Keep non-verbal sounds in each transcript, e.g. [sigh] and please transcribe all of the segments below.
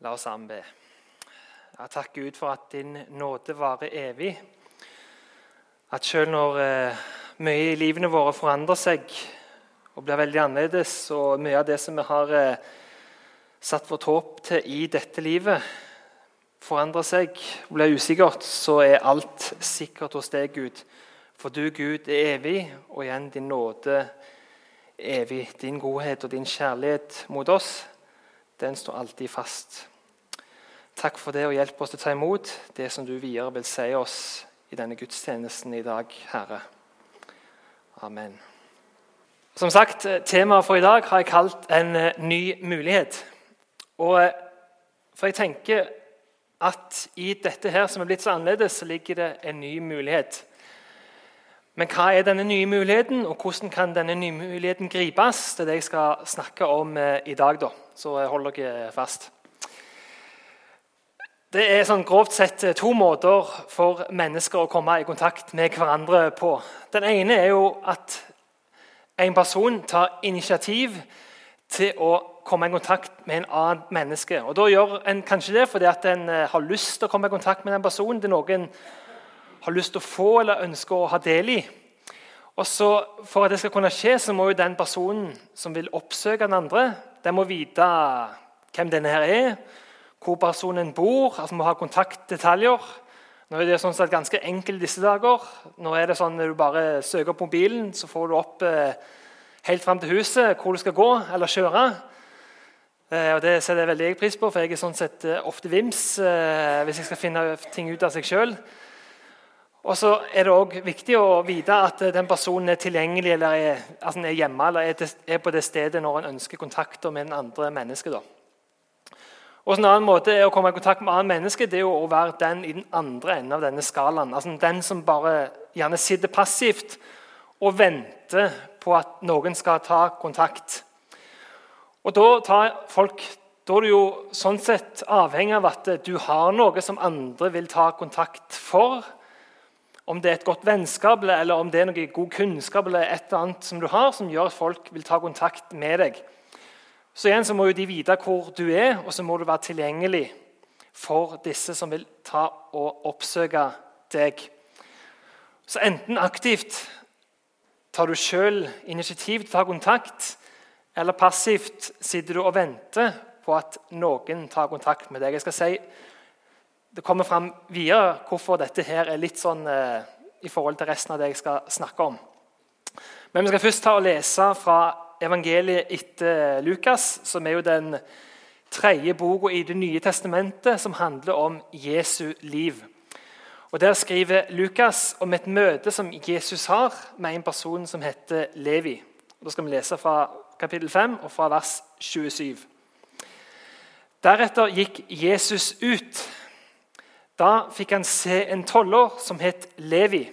La oss anbe. be. Jeg takker Gud for at din nåde varer evig. At selv når eh, mye i livene våre forandrer seg og blir veldig annerledes, og mye av det som vi har eh, satt vårt håp til i dette livet, forandrer seg og blir usikkert, så er alt sikkert hos deg, Gud. For du, Gud, er evig, og igjen din nåde evig. Din godhet og din kjærlighet mot oss den står alltid fast. Takk for det, og hjelp oss til å ta imot det som du videre vil si oss i denne gudstjenesten i dag, Herre. Amen. Som sagt, Temaet for i dag har jeg kalt 'En eh, ny mulighet'. Og eh, For jeg tenker at i dette her som er blitt så annerledes, ligger det en ny mulighet. Men hva er denne nye muligheten, og hvordan kan denne nye muligheten gripes? Det er det jeg skal snakke om eh, i dag. da så hold dere fast. Det er sånn grovt sett to måter for mennesker å komme i kontakt med hverandre på. Den ene er jo at en person tar initiativ til å komme i kontakt med en annen menneske. Og Da gjør en kanskje det fordi at en eh, har lyst til å komme i kontakt med den personen. Det er noe en har lyst til å få eller ønsker å ha del i. Og så For at det skal kunne skje, så må jo den personen som vil oppsøke den andre, den må vite hvem denne her er, hvor personen bor, altså må ha kontaktdetaljer. Nå er det sånn sett ganske enkelt disse dager. Nå er det sånn Når du bare søker på mobilen, så får du opp eh, helt fram til huset hvor du skal gå eller kjøre. Eh, og Det setter jeg veldig pris på, for jeg er sånn sett eh, ofte vims eh, hvis jeg skal finne ting ut av seg sjøl. Og så er det også viktig å vite at den personen er tilgjengelig eller er, altså er hjemme eller er, er, på det stedet når en ønsker kontakter med den andre menneske. Da. Og En annen måte å komme i kontakt med annet menneske det er å være den i den andre enden av denne skalaen. Altså Den som bare gjerne sitter passivt og venter på at noen skal ta kontakt. Og Da tar folk da er du jo sånn sett avhengig av at du har noe som andre vil ta kontakt for om det er et godt vennskap eller om det er noe god kunnskap eller et eller annet som du har som gjør at folk vil ta kontakt med deg. Så igjen så må jo de vite hvor du er, og så må du være tilgjengelig for disse som vil ta og oppsøke deg. Så enten aktivt tar du sjøl initiativ til å ta kontakt, eller passivt sitter du og venter på at noen tar kontakt med deg. Jeg skal si det kommer fram videre hvorfor dette her er litt sånn eh, i forhold til resten av det jeg skal snakke om. Men vi skal først ta og lese fra evangeliet etter Lukas, som er jo den tredje boka i Det nye testamentet som handler om Jesu liv. Og Der skriver Lukas om et møte som Jesus har med en person som heter Levi. Og da skal vi lese fra kapittel 5 og fra vers 27. Deretter gikk Jesus ut da fikk han se en toller som het Levi.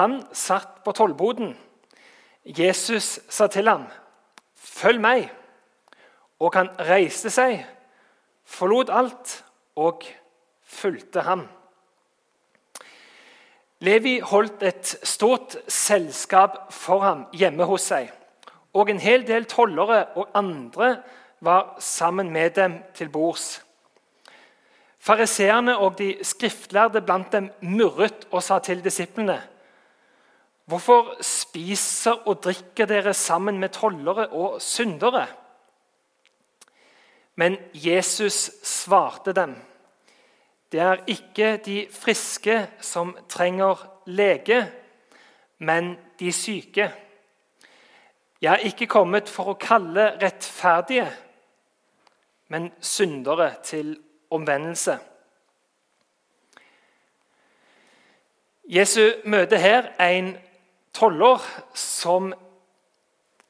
Han satt på tollboden. Jesus sa til ham, 'Følg meg.' Og han reiste seg, forlot alt og fulgte ham. Levi holdt et stort selskap for ham hjemme hos seg. Og en hel del tollere og andre var sammen med dem til bords. Fariseerne og de skriftlærde blant dem murret og sa til disiplene.: Hvorfor spiser og drikker dere sammen med tollere og syndere? Men Jesus svarte dem. Det er ikke de friske som trenger lege, men de syke. Jeg er ikke kommet for å kalle rettferdige, men syndere til omvendelse. Jesu møter her en toller som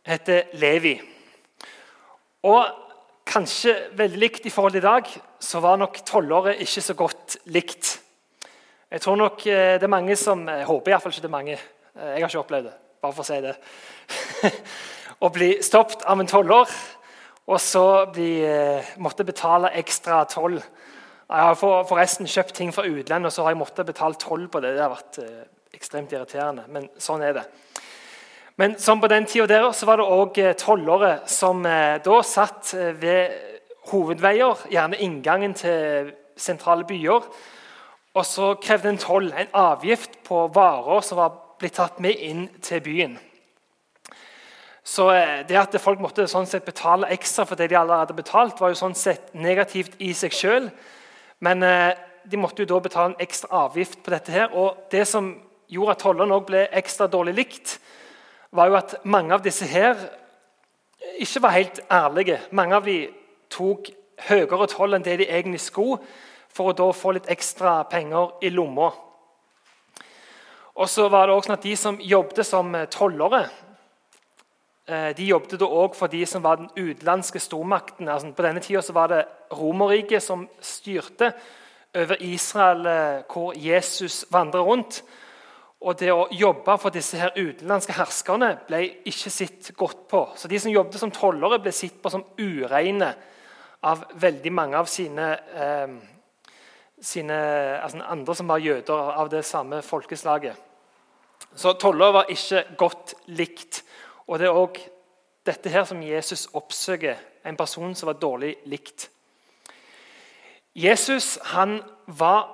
heter Levi. Og kanskje veldig likt i forhold til i dag, så var nok tollere ikke så godt likt. Jeg tror nok eh, det er mange som Jeg håper iallfall ikke det er mange. Eh, jeg har ikke opplevd det, bare for å si det. [laughs] Å bli stoppet av en toller og så de eh, måtte betale ekstra toll. Jeg har forresten kjøpt ting fra utlandet, og så har jeg måttet betale toll på det. Det har vært eh, ekstremt irriterende, men sånn er det. Men som på den tida der, så var det òg eh, tollere som da satt ved hovedveier, gjerne inngangen til sentrale byer. Og så krevde en toll, en avgift på varer som var blitt tatt med inn til byen. Så eh, det at folk måtte sånn sett betale ekstra for det de allerede hadde betalt, var jo sånn sett negativt i seg sjøl. Men eh, de måtte jo da betale en ekstra avgift på dette. her, og Det som gjorde at tollerne ble ekstra dårlig likt, var jo at mange av disse her ikke var helt ærlige. Mange av de tok høyere toll enn det de egentlig skulle, for å da få litt ekstra penger i lomma. Og så var det også sånn at De som jobbet som tollere, de jobbet da også for de som var den utenlandske stormakten. Altså, på denne tida var det Romerriket som styrte over Israel, eh, hvor Jesus vandret rundt. Og det å jobbe for disse her utenlandske herskerne ble ikke sett godt på. Så De som jobbet som tollere, ble sett på som ureine av veldig mange av sine, eh, sine altså andre som var jøder av det samme folkeslaget. Så toller var ikke godt likt. Og det er òg dette her som Jesus oppsøker, en person som var dårlig likt. Jesus han var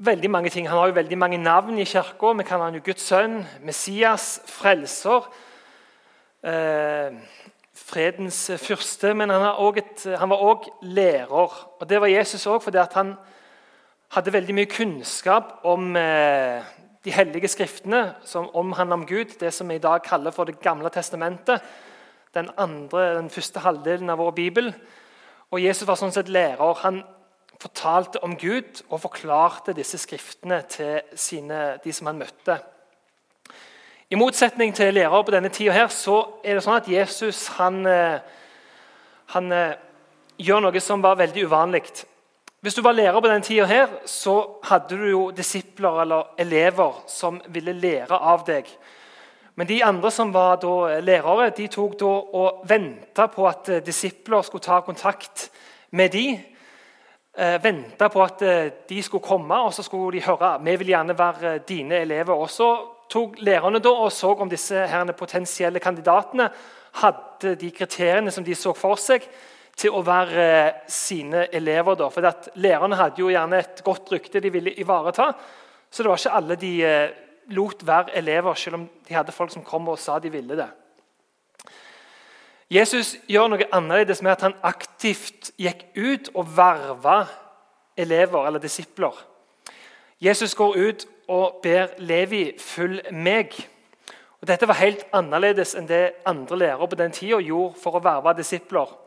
veldig mange ting. Han har jo veldig mange navn i kirka. Vi kaller han jo Guds sønn, Messias, frelser. Eh, fredens fyrste. Men han, et, han var òg lærer. Og Det var Jesus òg fordi han hadde veldig mye kunnskap om eh, de hellige skriftene, som omhandler om Gud. Det som vi i dag kaller for Det gamle testamentet. Den, andre, den første halvdelen av vår bibel. Og Jesus var sånn sett lærer. Han fortalte om Gud og forklarte disse skriftene til sine, de som han møtte. I motsetning til lærere på denne tida her, så er det sånn at Jesus han, eh, han eh, gjør noe som var veldig uvanlig. Hvis du var lærer på denne tida her, så hadde du jo disipler eller elever som ville lære av deg. Men de andre som var lærere, de tok da og venta på at eh, disipler skulle ta kontakt med dem eh, venta på at eh, de skulle komme, og så skulle de høre vi vil gjerne være eh, dine elever. Og Så tok lærerne da og så om disse potensielle kandidatene hadde de kriteriene som de så for seg, til å være eh, sine elever. Da. For Lærerne hadde jo gjerne et godt rykte de ville ivareta. Så det var ikke alle de eh, lot være elever, selv om de hadde folk som kom og sa de ville det. Jesus gjør noe annerledes med at han aktivt gikk ut og verva elever eller disipler. Jesus går ut og ber Levi 'følg meg'. Og Dette var helt annerledes enn det andre lærere på den tida gjorde for å verve disipler.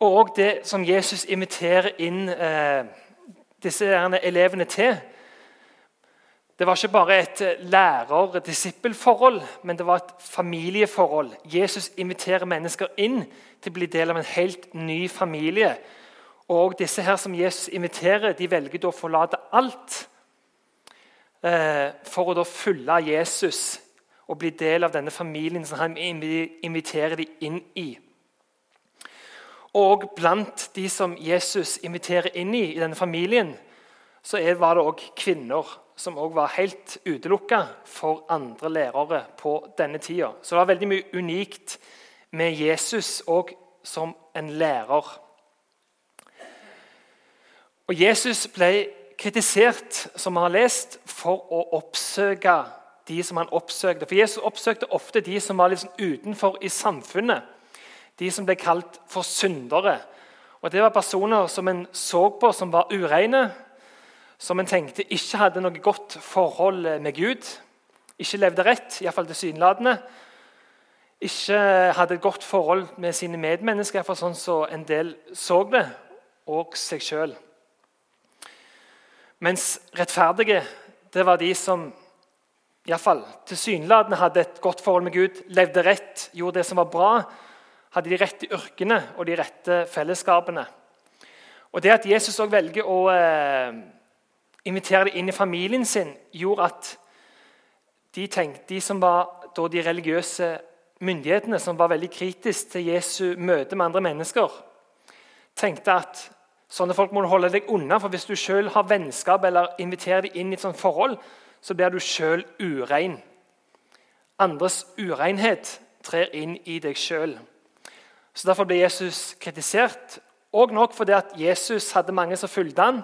Og det som Jesus inviterer inn eh, disse elevene til, det var ikke bare et eh, lærer-disippelforhold, men det var et familieforhold. Jesus inviterer mennesker inn til å bli del av en helt ny familie. Og disse her som Jesus inviterer, de velger da å forlate alt eh, for å da følge Jesus og bli del av denne familien som han inviterer dem inn i. Og blant de som Jesus inviterer inn i, i denne familien, så var det òg kvinner som også var helt utelukka for andre lærere på denne tida. Så det var veldig mye unikt med Jesus òg som en lærer. Og Jesus ble kritisert som vi har lest, for å oppsøke de som han oppsøkte. For Jesus oppsøkte ofte de som var liksom utenfor i samfunnet. De som ble kalt for syndere. Og Det var personer som en så på som var ureine, som en tenkte ikke hadde noe godt forhold med Gud, ikke levde rett, iallfall tilsynelatende, ikke hadde et godt forhold med sine medmennesker, for sånn som så en del så det, og seg sjøl. Mens rettferdige det var de som iallfall tilsynelatende hadde et godt forhold med Gud, levde rett, gjorde det som var bra, hadde de rette yrkene og de rette fellesskapene. Og Det at Jesus også velger å eh, invitere dem inn i familien sin, gjorde at de, tenkte, de som var de religiøse myndighetene, som var veldig kritiske til Jesu møte med andre mennesker, tenkte at sånne folk må du holde deg unna. For hvis du selv har vennskap eller inviterer dem inn i et sånt forhold, så blir du sjøl urein. Andres urenhet trer inn i deg sjøl. Derfor ble Jesus kritisert Og nok fordi at Jesus hadde mange som fulgte han.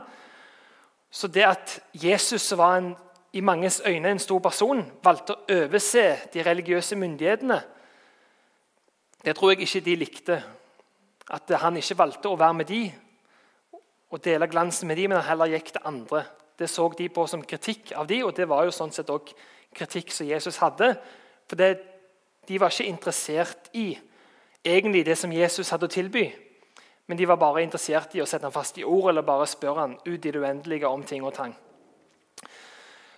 Så det at Jesus var en, i manges øyne en stor person, valgte å overse de religiøse myndighetene, det tror jeg ikke de likte. At han ikke valgte å være med de og dele glansen med de, men han heller gikk til andre. Det så de på som kritikk av de, og det var jo sånn sett også kritikk som Jesus hadde. For det, de var ikke interessert i egentlig det som Jesus hadde å tilby. Men de var bare interessert i å sette ham fast i ord eller bare spørre ham ut i det uendelige om ting og tang.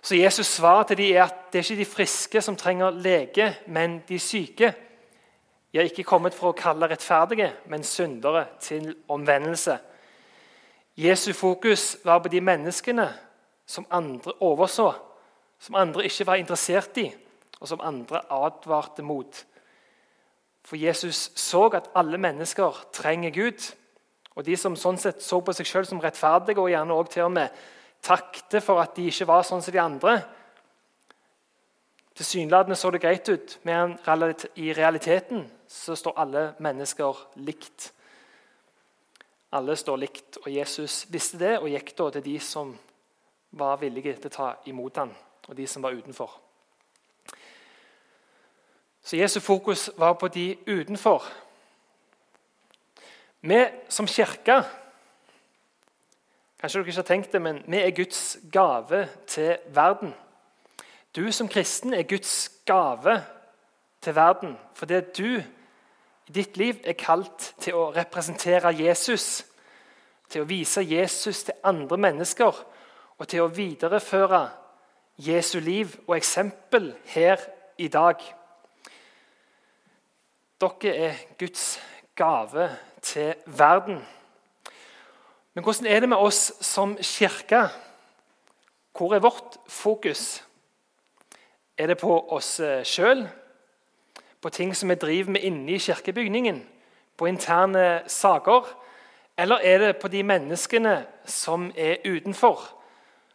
Så Jesus' svar til dem er at det er ikke de friske som trenger lege, men de syke. Jeg er ikke kommet for å kalle rettferdige, men syndere til omvendelse. Jesu fokus var på de menneskene som andre overså, som andre ikke var interessert i, og som andre advarte mot. For Jesus så at alle mennesker trenger Gud. Og de som sånn sett så på seg selv som rettferdige, og gjerne også til og med takte for at de ikke var sånn som de andre Tilsynelatende så det greit ut, men i realiteten så står alle mennesker likt. Alle står likt, og Jesus visste det og gikk da til de som var villige til å ta imot ham, og de som var utenfor. Så Jesu fokus var på de utenfor. Vi som kirke Kanskje dere ikke har tenkt det, men vi er Guds gave til verden. Du som kristen er Guds gave til verden fordi du i ditt liv er kalt til å representere Jesus, til å vise Jesus til andre mennesker og til å videreføre Jesu liv og eksempel her i dag. Dere er Guds gave til verden. Men hvordan er det med oss som kirke? Hvor er vårt fokus? Er det på oss eh, sjøl? På ting som vi driver med inne i kirkebygningen? På interne saker? Eller er det på de menneskene som er utenfor?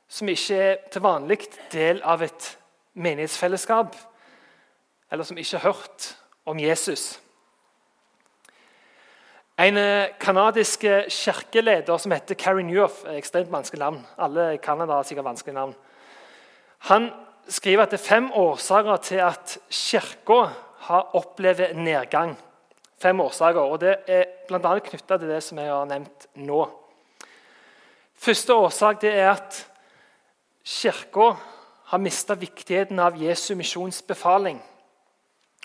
Som ikke er til vanlig del av et menighetsfellesskap? Eller som ikke har hørt om Jesus? En kanadisk kirkeleder som heter Carrie Newhoff Ekstremt vanskelig navn. Alle i Canada har sikkert vanskelig navn. Han skriver at det er fem årsaker til at Kirka har opplevd nedgang. Fem årsaker, og Det er bl.a. knytta til det som jeg har nevnt nå. Første årsak er at Kirka har mista viktigheten av Jesu misjonsbefaling.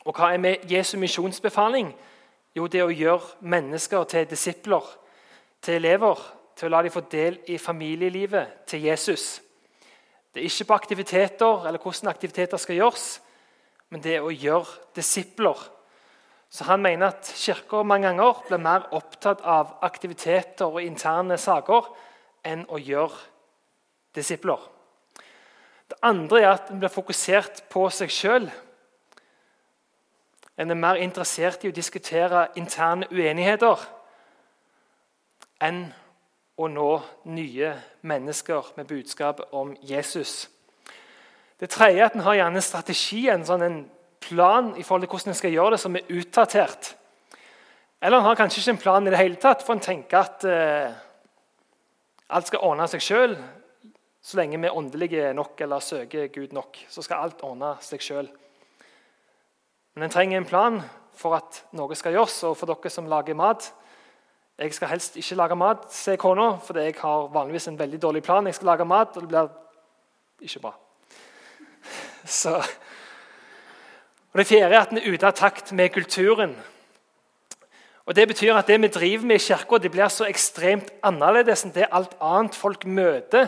Og hva er med Jesu misjonsbefaling? Jo, det å gjøre mennesker til disipler, til elever, til å la dem få del i familielivet til Jesus. Det er ikke på aktiviteter eller hvordan aktiviteter skal gjøres, men det er å gjøre disipler. Så Han mener at Kirka mange ganger blir mer opptatt av aktiviteter og interne saker enn å gjøre disipler. Det andre er at en blir fokusert på seg sjøl en er mer interessert i å diskutere interne uenigheter enn å nå nye mennesker med budskap om Jesus. Det tredje er at en har gjerne en strategi, en, sånn, en plan i forhold til hvordan en skal gjøre det, som er utdatert. Eller en har kanskje ikke en plan i det hele tatt, for en tenker at eh, alt skal ordne seg sjøl. Så lenge vi er åndelige nok eller søker Gud nok, så skal alt ordne seg sjøl. Men en trenger en plan for at noe skal gjøres, og for dere som lager mat. Jeg skal helst ikke lage mat, sier kona, for jeg har vanligvis en veldig dårlig plan. Jeg skal lage mat, og det blir ikke bra. [laughs] Så. Og Det fjerde er at en er ute av takt med kulturen. Og Det betyr at det vi driver med i kirka, blir så ekstremt annerledes enn det alt annet folk møter.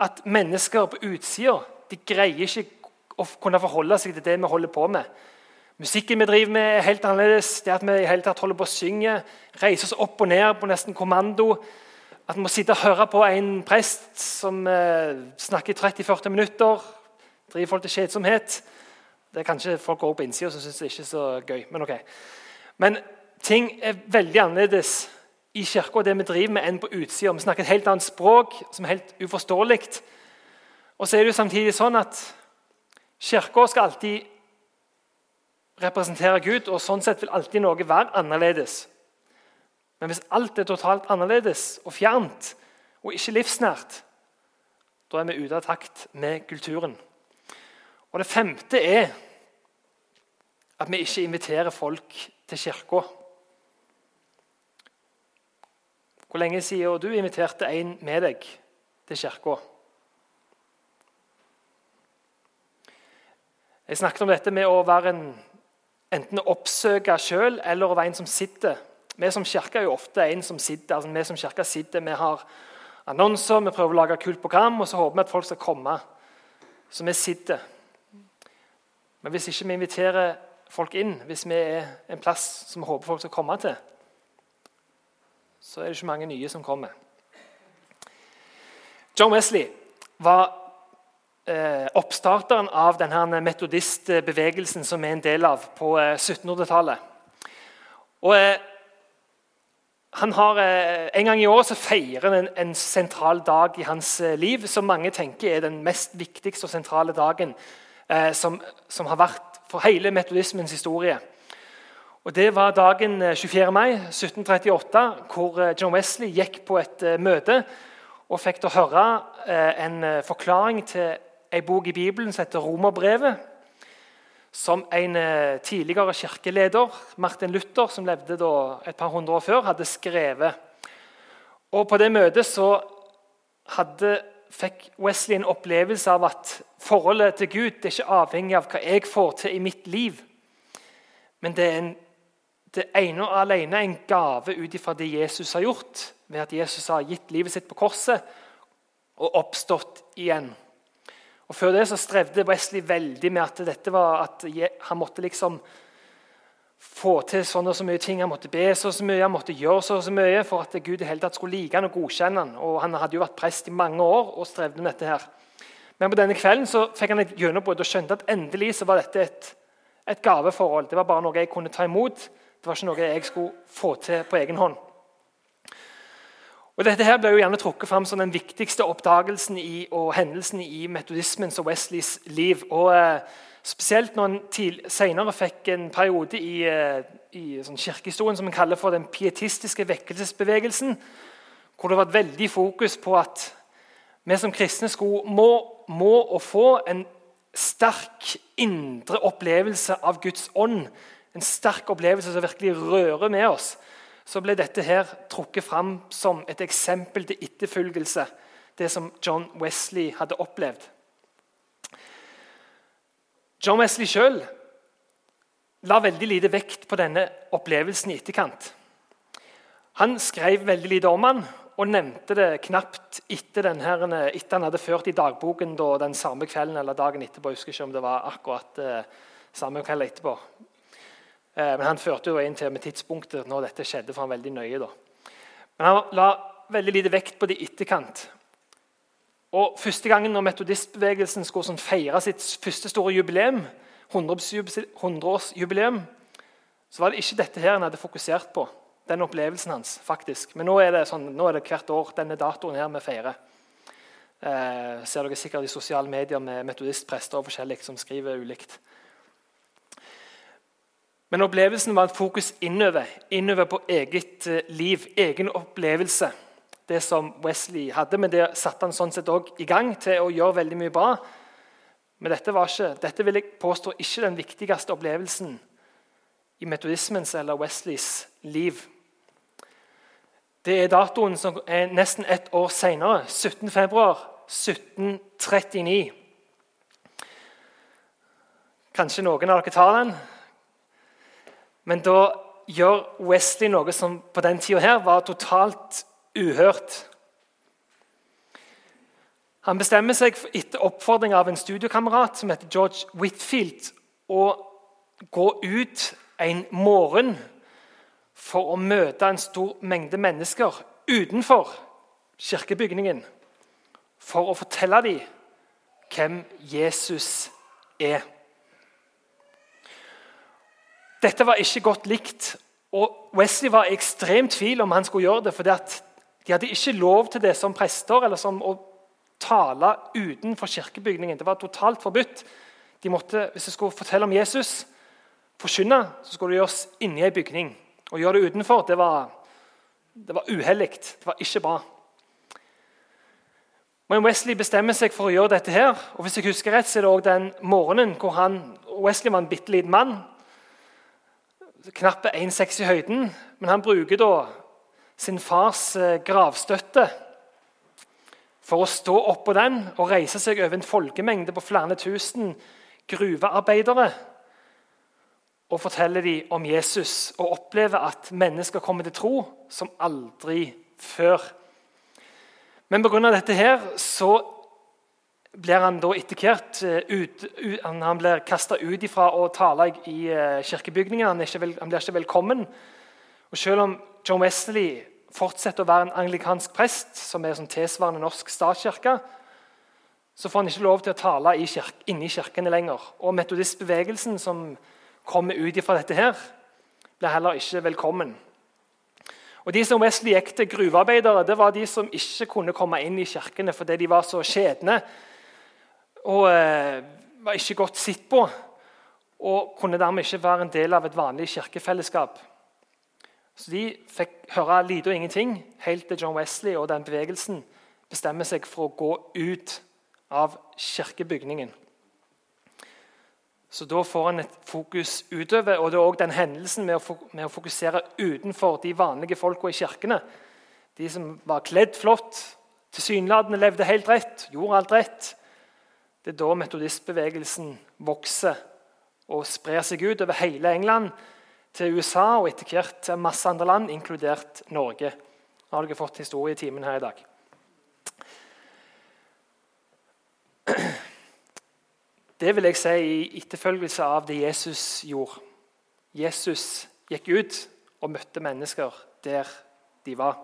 At mennesker på utsida greier ikke å kunne forholde seg til det vi holder på med. Musikken vi driver med, er helt annerledes. Det at vi i hele tatt holder på å synge, reiser oss opp og ned på nesten kommando. At vi må sitte og høre på en prest som eh, snakker i 30-40 minutter. Driver folk til kjedsomhet. Det er kanskje folk går på innsida som syns det ikke er så gøy. Men ok. Men ting er veldig annerledes i kirka det vi driver med, enn på utsida. Vi snakker et helt annet språk som er helt uforståelig. Og så er det jo samtidig sånn at Kirka skal alltid representerer Gud, og sånn sett vil alltid noe være annerledes. Men hvis alt er totalt annerledes og fjernt og ikke livsnært, da er vi ute av takt med kulturen. Og Det femte er at vi ikke inviterer folk til kirka. Hvor lenge siden du inviterte en med deg til kirka? Jeg snakket om dette med å være en, enten oppsøke sjøl eller å være en som sitter. Vi som kirke er jo ofte en som sitter. altså Vi som kirke sitter, vi har annonser, vi prøver å lage kult program, og så håper vi at folk skal komme. Så vi sitter. Men hvis ikke vi inviterer folk inn, hvis vi er en plass som vi håper folk skal komme til, så er det ikke mange nye som kommer. John Wesley var oppstarteren av denne metodistbevegelsen som vi er en del av på eh, 1700-tallet. Og eh, han har, eh, En gang i år så feirer han en, en, sentral dag i hans eh, liv som mange tenker er den mest viktigste og sentrale dagen eh, som, som, har vært for hele metodismens historie. Og Det var dagen 24. mai 1738, hvor John Wesley gikk på et møte og fikk å høre en forklaring til ei bok i Bibelen som heter Romerbrevet som en eh, tidligere kirkeleder, Martin Luther, som levde et par hundre år før, hadde skrevet. Og På det møtet så hadde, fikk Wesley en opplevelse av at forholdet til Gud det er ikke avhengig av hva jeg får til i mitt liv. Men det er en, det ene og alene en gave ut ifra det Jesus har gjort, ved at Jesus har gitt livet sitt på korset og oppstått igjen. Og Før det så strevde Wesley veldig med at dette var at han måtte liksom få til sånn og så mye ting. Han måtte be så og så mye, han måtte gjøre så og så mye for at Gud i hele tatt skulle like han og godkjenne han. Og Han hadde jo vært prest i mange år og strevde med dette. her. Men på denne kvelden så fikk han et gjennombrudd og skjønte at endelig så var dette et, et gaveforhold. Det var bare noe jeg kunne ta imot. Det var ikke noe jeg skulle få til på egen hånd. Og Dette her ble jo gjerne trukket fram som den viktigste oppdagelsen i, og hendelsen i metodismens og Wesleys liv. Og eh, Spesielt når han senere fikk en periode i, eh, i sånn kirkehistorien som en kaller for den pietistiske vekkelsesbevegelsen, hvor det var et veldig fokus på at vi som kristne skulle, må, må og få en sterk indre opplevelse av Guds ånd. En sterk opplevelse som virkelig rører med oss så ble dette her trukket fram som et eksempel til etterfølgelse. Det som John Wesley hadde opplevd. John Wesley sjøl la veldig lite vekt på denne opplevelsen i etterkant. Han skrev veldig lite om han, og nevnte det knapt etter, denne, etter han hadde ført i dagboken da, den samme kvelden eller dagen etterpå. Jeg husker ikke om det var akkurat eh, samme kveld etterpå. Eh, men han førte jo inn til med tidspunktet når dette skjedde, for han veldig nøye. da. Men han la veldig lite vekt på det i etterkant. Og Første gangen når metodistbevegelsen skulle sånn feire sitt første store jubileum, 100-årsjubileum, så var det ikke dette her han hadde fokusert på. Den opplevelsen hans. faktisk. Men nå er det, sånn, nå er det hvert år denne datoen her vi feirer. Eh, ser dere sikkert i sosiale medier med metodistprester og forskjellig som skriver ulikt. Men opplevelsen var et fokus innover, innover på eget eh, liv, egen opplevelse. Det som Wesley hadde, men det satte han sånn sett også i gang til å gjøre veldig mye bra. Men dette var ikke, dette vil jeg påstå ikke den viktigste opplevelsen i metodismens eller Wesleys liv. Det er datoen som er nesten ett år senere, 17.2.1739. Kanskje noen av dere tar den? Men da gjør Wesley noe som på den tida var totalt uhørt. Han bestemmer seg etter oppfordring av en studiokamerat som heter George Whitfield, å gå ut en morgen for å møte en stor mengde mennesker utenfor kirkebygningen for å fortelle dem hvem Jesus er. Dette var ikke godt likt. Og Wesley var i ekstrem tvil om han skulle gjøre det. for De hadde ikke lov til det som prester eller som å tale utenfor kirkebygningen. Det var totalt forbudt. De måtte, Hvis de skulle fortelle om Jesus, forkynne, så skulle det gjøres inni ei bygning. Å gjøre det utenfor det var Det var uhellig. Det var ikke bra. Men Wesley bestemmer seg for å gjøre dette. her, og hvis jeg husker rett, så er det også den morgenen hvor han, Wesley var en bitte liten mann. Knappe 1,6 i høyden. Men han bruker da sin fars eh, gravstøtte for å stå oppå den og reise seg over en folkemengde på flere tusen gruvearbeidere og fortelle dem om Jesus og oppleve at mennesker kommer til tro som aldri før. Men pga. dette her så blir han da etikert ut, ut, Han blir kasta ut ifra å tale i eh, kirkebygningen. Han, han, blir ikke velkommen. Og Selv om John Wesley fortsetter å være en anglikansk prest, som er sånn tilsvarende norsk statskirke, så får han ikke lov til å tale i kirke, inni kirkene lenger. Og metodistbevegelsen som kommer ut ifra dette, her, blir heller ikke velkommen. Og De som Wesley gikk til gruvearbeidere, det var de som ikke kunne komme inn i kirkene fordi de var så skjedne og eh, var ikke godt sett på. Og kunne dermed ikke være en del av et vanlig kirkefellesskap. Så De fikk høre lite og ingenting helt til John Wesley og den bevegelsen bestemmer seg for å gå ut av kirkebygningen. Så Da får han et fokus utover. og det er også den hendelsen med å, med å fokusere utenfor de vanlige folka i kirkene. De som var kledd flott, tilsynelatende levde helt rett, gjorde alt rett. Det er da metodistbevegelsen vokser og sprer seg ut over hele England, til USA og etter hvert til masse andre land, inkludert Norge. Nå har dere fått historietimen her i dag. Det vil jeg si i etterfølgelse av det Jesus gjorde. Jesus gikk ut og møtte mennesker der de var.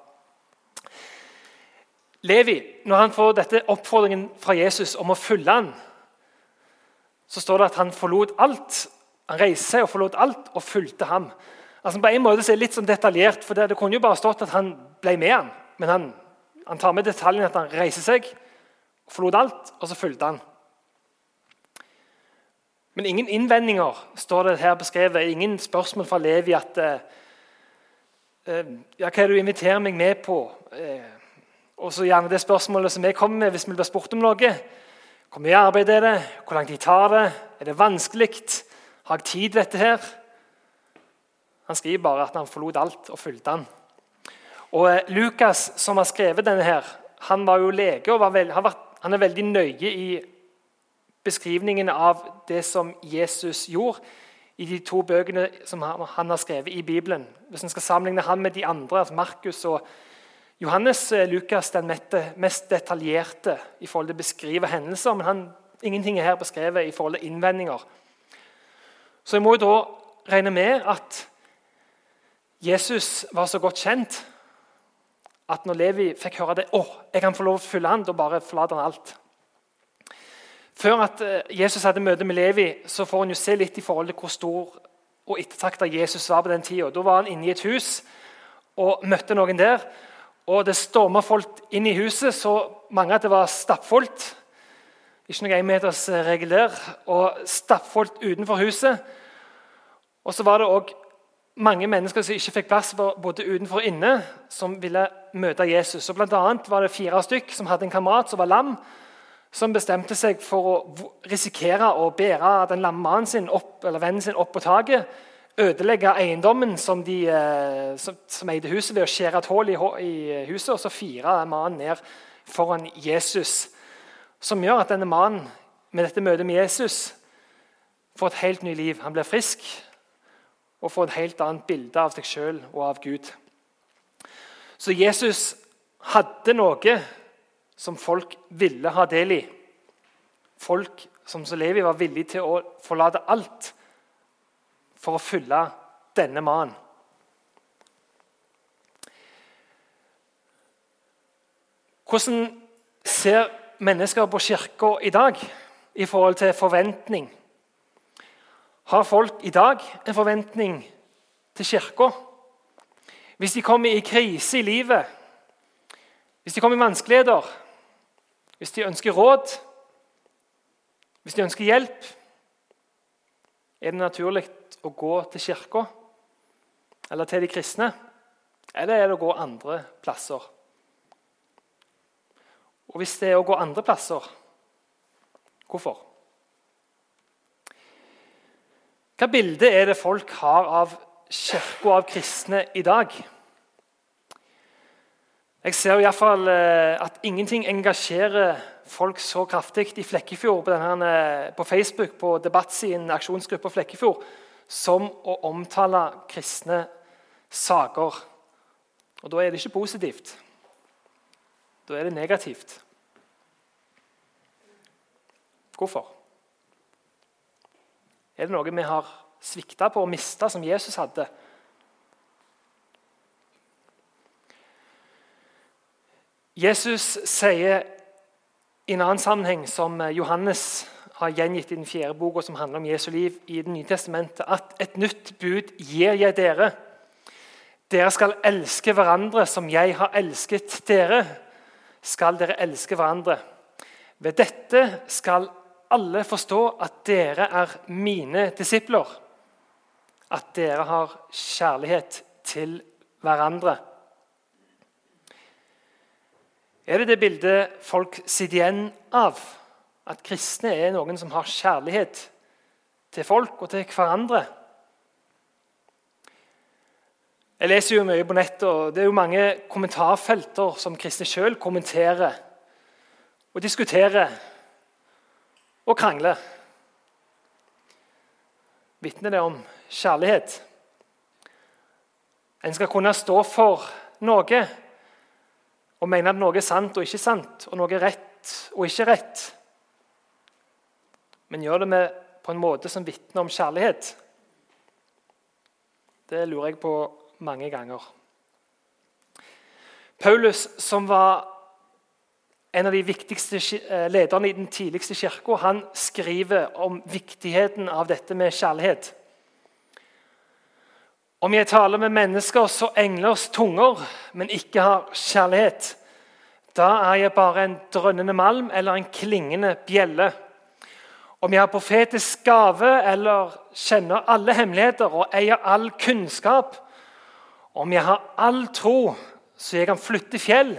Levi, når han får dette oppfordringen fra Jesus om å følge han, så står det at han forlot alt. Han reiste seg og forlot alt og fulgte ham. Altså På en måte er det litt sånn detaljert, for det, kunne jo bare stått at han ble med ham. Men han, han tar med detaljen at han reiser seg, forlot alt, og så fulgte han. Men ingen innvendinger står det her beskrevet. Ingen spørsmål fra Levi at uh, ja, 'Hva er det du inviterer meg med på?' Uh, og så gjerne det spørsmålet som jeg kommer med hvis vi blir spurt om noe. Hvor mye arbeid er det? Hvor lang tid tar det? Er det vanskelig? Har jeg tid til dette her? Han skriver bare at han forlot alt og fulgte han. Og uh, Lukas, som har skrevet denne, her, han var jo lege og veld, han, var, han er veldig nøye i beskrivningen av det som Jesus gjorde i de to bøkene som han har skrevet i Bibelen. Hvis en skal sammenligne han med de andre, altså Markus og Johannes, er Lukas den mest detaljerte i forhold til å beskrive hendelser. Men han, ingenting er her beskrevet i forhold til innvendinger. Så jeg må jo da regne med at Jesus var så godt kjent at når Levi fikk høre det å, jeg kan få lov å følge han, da bare forlater han alt. Før at eh, Jesus hadde møte med Levi, så får han jo se litt i forhold til hvor stor og ettertrakta Jesus var på den tida. Da var han inne i et hus og møtte noen der. Og Det storma folk inn i huset, så mange at det var stappfullt. Ikke noe énmetersregel der. Og stappfullt utenfor huset. Og så var det òg mange mennesker som ikke fikk plass både utenfor og inne, som ville møte Jesus. Og blant annet var det fire stykk som hadde en kamerat som var lam som bestemte seg for å risikere å bære den lamme mannen sin opp, eller vennen sin opp på taket. Ødelegge eiendommen som, de, eh, som, som eide huset, ved å skjære et hull i, i, huset og så fire mannen ned foran Jesus. Som gjør at denne mannen med dette møtet med Jesus får et helt nytt liv. Han blir frisk og får et helt annet bilde av seg sjøl og av Gud. Så Jesus hadde noe som folk ville ha del i. Folk som Levi var villige til å forlate alt for å følge denne mannen. Hvordan ser mennesker på Kirka i dag i forhold til forventning? Har folk i dag en forventning til Kirka? Hvis de kommer i krise i livet, hvis de kommer i vanskeligheter, hvis de ønsker råd, hvis de ønsker hjelp, er det naturlig å gå til kirka eller til de kristne. Eller er det å gå andre plasser? Og hvis det er å gå andre plasser, hvorfor? Hva bilde er det folk har av kirka av kristne i dag? Jeg ser i hvert fall eh, at ingenting engasjerer folk så kraftig i Flekkefjord på, denne, eh, på Facebook på debattsiden Aksjonsgruppa Flekkefjord som å omtale kristne saker. Og da er det ikke positivt. Da er det negativt. Hvorfor? Er det noe vi har svikta på og mista, som Jesus hadde? Jesus sier i en annen sammenheng, som Johannes har gjengitt i den fjerde boka som handler om Jesu liv i Det nye testamentet, at et nytt bud gir jeg dere. Dere skal elske hverandre som jeg har elsket dere. Skal dere elske hverandre. Ved dette skal alle forstå at dere er mine disipler. At dere har kjærlighet til hverandre. Er det det bildet folk sitter igjen av? At kristne er noen som har kjærlighet til folk og til hverandre? Jeg leser jo mye på nettet, og det er jo mange kommentarfelter som kristne sjøl kommenterer og diskuterer og krangler. Vitner det om kjærlighet? En skal kunne stå for noe og mene at noe er sant og ikke sant, og noe er rett og ikke rett. Men gjør det med, på en måte som vitner om kjærlighet? Det lurer jeg på mange ganger. Paulus, som var en av de viktigste eh, lederne i den tidligste kirka, han skriver om viktigheten av dette med kjærlighet. Om jeg taler med mennesker så englers tunger, men ikke har kjærlighet, da er jeg bare en drønnende malm eller en klingende bjelle. Om jeg har profetisk gave eller kjenner alle hemmeligheter og eier all kunnskap, om jeg har all tro så jeg kan flytte fjell,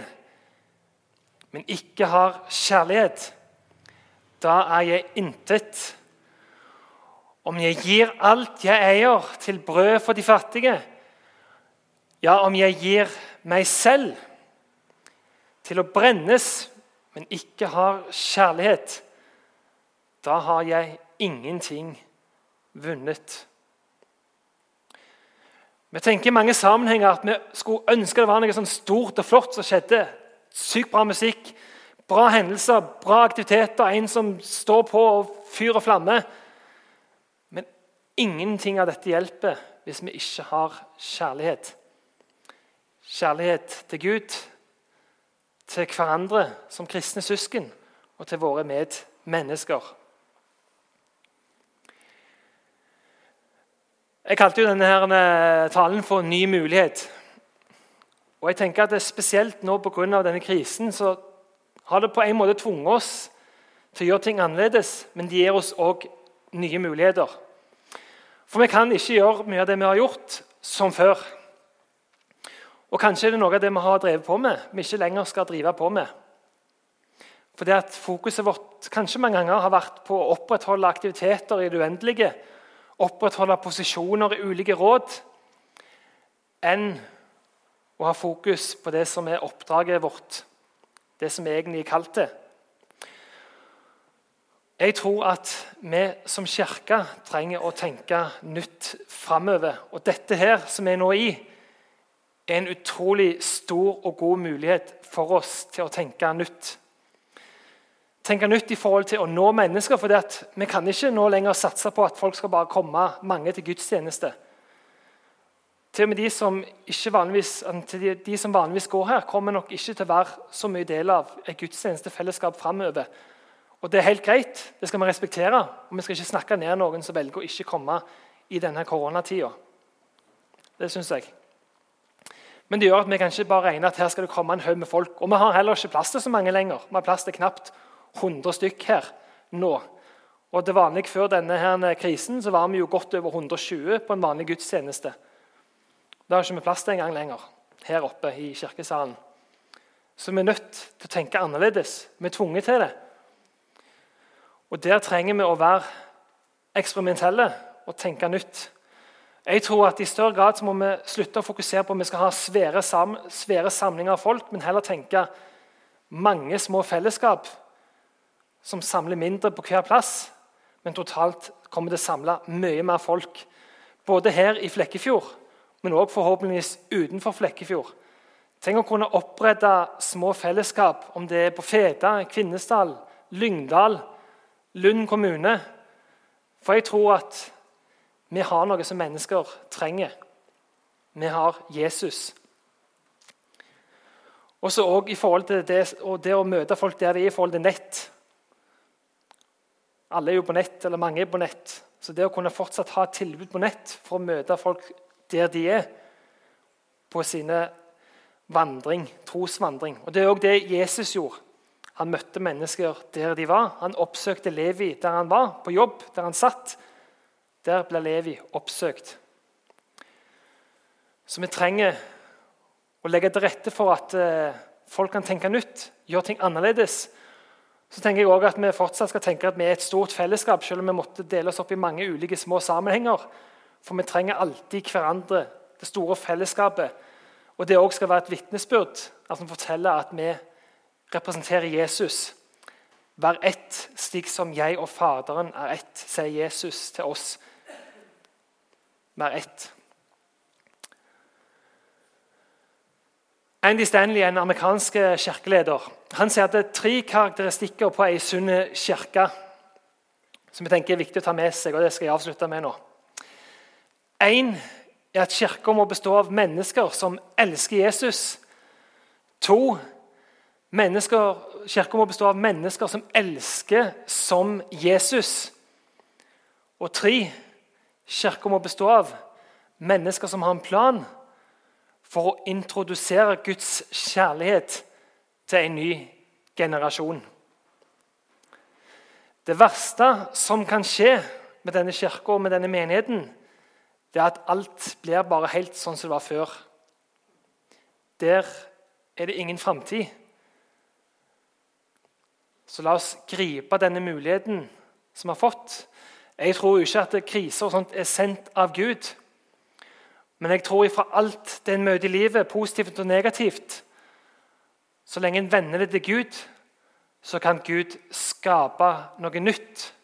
men ikke har kjærlighet, da er jeg intet. Om jeg gir alt jeg eier, til brød for de fattige, ja, om jeg gir meg selv til å brennes, men ikke har kjærlighet, da har jeg ingenting vunnet. Vi tenker i mange sammenhenger at vi skulle ønske det var noe sånn stort og flott som skjedde. Sykt bra musikk, bra hendelser, bra aktiviteter, en som står på og fyr og flamme. Ingenting av dette hjelper hvis vi ikke har kjærlighet. Kjærlighet til Gud, til hverandre som kristne søsken og til våre medmennesker. Jeg kalte jo denne her eh, talen for 'ny mulighet'. Og jeg tenker at det er Spesielt nå pga. denne krisen så har det på en måte tvunget oss til å gjøre ting annerledes, men det gir oss òg nye muligheter. For vi kan ikke gjøre mye av det vi har gjort, som før. Og kanskje er det noe av det vi har drevet på med, vi ikke lenger skal drive på med. Fordi at Fokuset vårt kanskje mange ganger har vært på å opprettholde aktiviteter i det uendelige, opprettholde posisjoner i ulike råd, enn å ha fokus på det som er oppdraget vårt, det som vi egentlig er kalt til. Jeg tror at vi som kirke trenger å tenke nytt framover. Og dette her som vi er nå i, er en utrolig stor og god mulighet for oss til å tenke nytt. Tenke nytt i forhold til å nå mennesker. for Vi kan ikke nå lenger satse på at folk skal bare komme mange til gudstjeneste. Til og med de som, vanligvis, de som vanligvis går her, kommer nok ikke til å være så mye del av et gudstjenestefellesskap framover. Og Det er helt greit, det skal vi respektere. og Vi skal ikke snakke ned noen som velger å ikke komme i denne koronatida. Det syns jeg. Men det gjør at vi kan ikke bare regne at her skal det komme en haug med folk. Og vi har heller ikke plass til så mange lenger. Vi har plass til knapt 100 stykk her nå. Og det vanlige Før denne her krisen så var vi jo godt over 120 på en vanlig gudstjeneste. Da har vi ikke plass til engang lenger. her oppe i kirkesalen. Så vi er nødt til å tenke annerledes. Vi er tvunget til det. Og Der trenger vi å være eksperimentelle og tenke nytt. Jeg tror at I større grad så må vi slutte å fokusere på om vi skal ha svære, sam svære samlinger av folk, men heller tenke mange små fellesskap som samler mindre på hver plass, men totalt kommer det å samle mye mer folk. Både her i Flekkefjord, men òg forhåpentligvis utenfor Flekkefjord. Tenk å kunne opprette små fellesskap, om det er på Feda, Kvinesdal, Lyngdal, Lund kommune. For jeg tror at vi har noe som mennesker trenger. Vi har Jesus. Også også i forhold til det, det, å møte folk der de er i forhold til nett. Alle er jo på nett, eller mange er på nett. Så det å kunne fortsatt ha et tilbud på nett for å møte folk der de er, på sine vandring, trosvandring. Og Det er òg det Jesus gjorde. Han møtte mennesker der de var. Han oppsøkte Levi der han var, på jobb, der han satt. Der ble Levi oppsøkt. Så vi trenger å legge til rette for at eh, folk kan tenke nytt, gjøre ting annerledes. Så tenker jeg også at Vi fortsatt skal tenke at vi er et stort fellesskap, selv om vi måtte dele oss opp i mange ulike små sammenhenger. For vi trenger alltid hverandre, det store fellesskapet. Og det også skal være et vitnesbyrd, at vi forteller at vi representerer Jesus. Vær ett, slik som jeg og Faderen er ett, sier Jesus til oss Vær ett. Andy Stanley, en amerikansk kirkeleder, han sier at det er tre karakteristikker på ei sunn kirke som jeg tenker er viktig å ta med seg. og det skal jeg avslutte med nå. Én er at kirka må bestå av mennesker som elsker Jesus. To, Kirka må bestå av mennesker som elsker som Jesus. Og tre, Kirka må bestå av mennesker som har en plan for å introdusere Guds kjærlighet til en ny generasjon. Det verste som kan skje med denne kirka og med denne menigheten, det er at alt blir bare helt sånn som det var før. Der er det ingen framtid. Så la oss gripe denne muligheten som vi har fått, jeg tror ikke at kriser og sånt er sendt av Gud. Men jeg tror fra alt det en møter i livet, positivt og negativt Så lenge en vender det til Gud, så kan Gud skape noe nytt.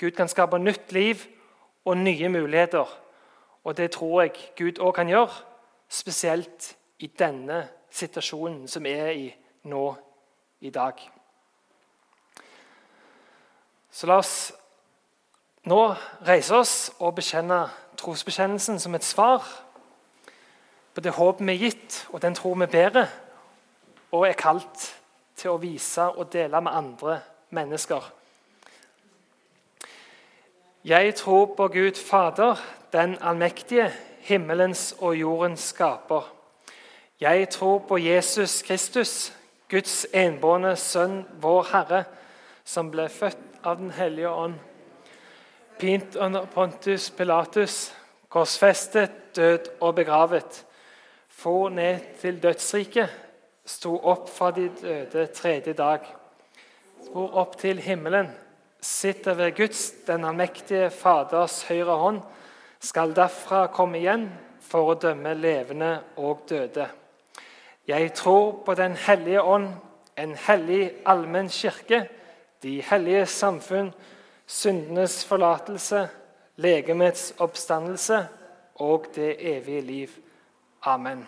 Gud kan skape nytt liv og nye muligheter. Og det tror jeg Gud òg kan gjøre, spesielt i denne situasjonen som er i nå i dag. Så la oss nå reise oss og bekjenne trosbekjennelsen som et svar på det håpet vi er gitt, og den tror vi bærer, og er kalt til å vise og dele med andre mennesker. Jeg tror på Gud Fader, den allmektige, himmelens og jordens skaper. Jeg tror på Jesus Kristus, Guds enbårne Sønn, vår Herre, som ble født av Den hellige ånd pint under Pontus Pilatus, korsfestet, død og begravet. For ned til dødsriket, sto opp fra de døde tredje dag. For opp til himmelen, sitter ved Guds, den allmektige Faders høyre hånd, skal derfra komme igjen for å dømme levende og døde. Jeg tror på Den hellige ånd, en hellig allmenn kirke, de hellige samfunn, syndenes forlatelse, legemets oppstandelse og det evige liv. Amen.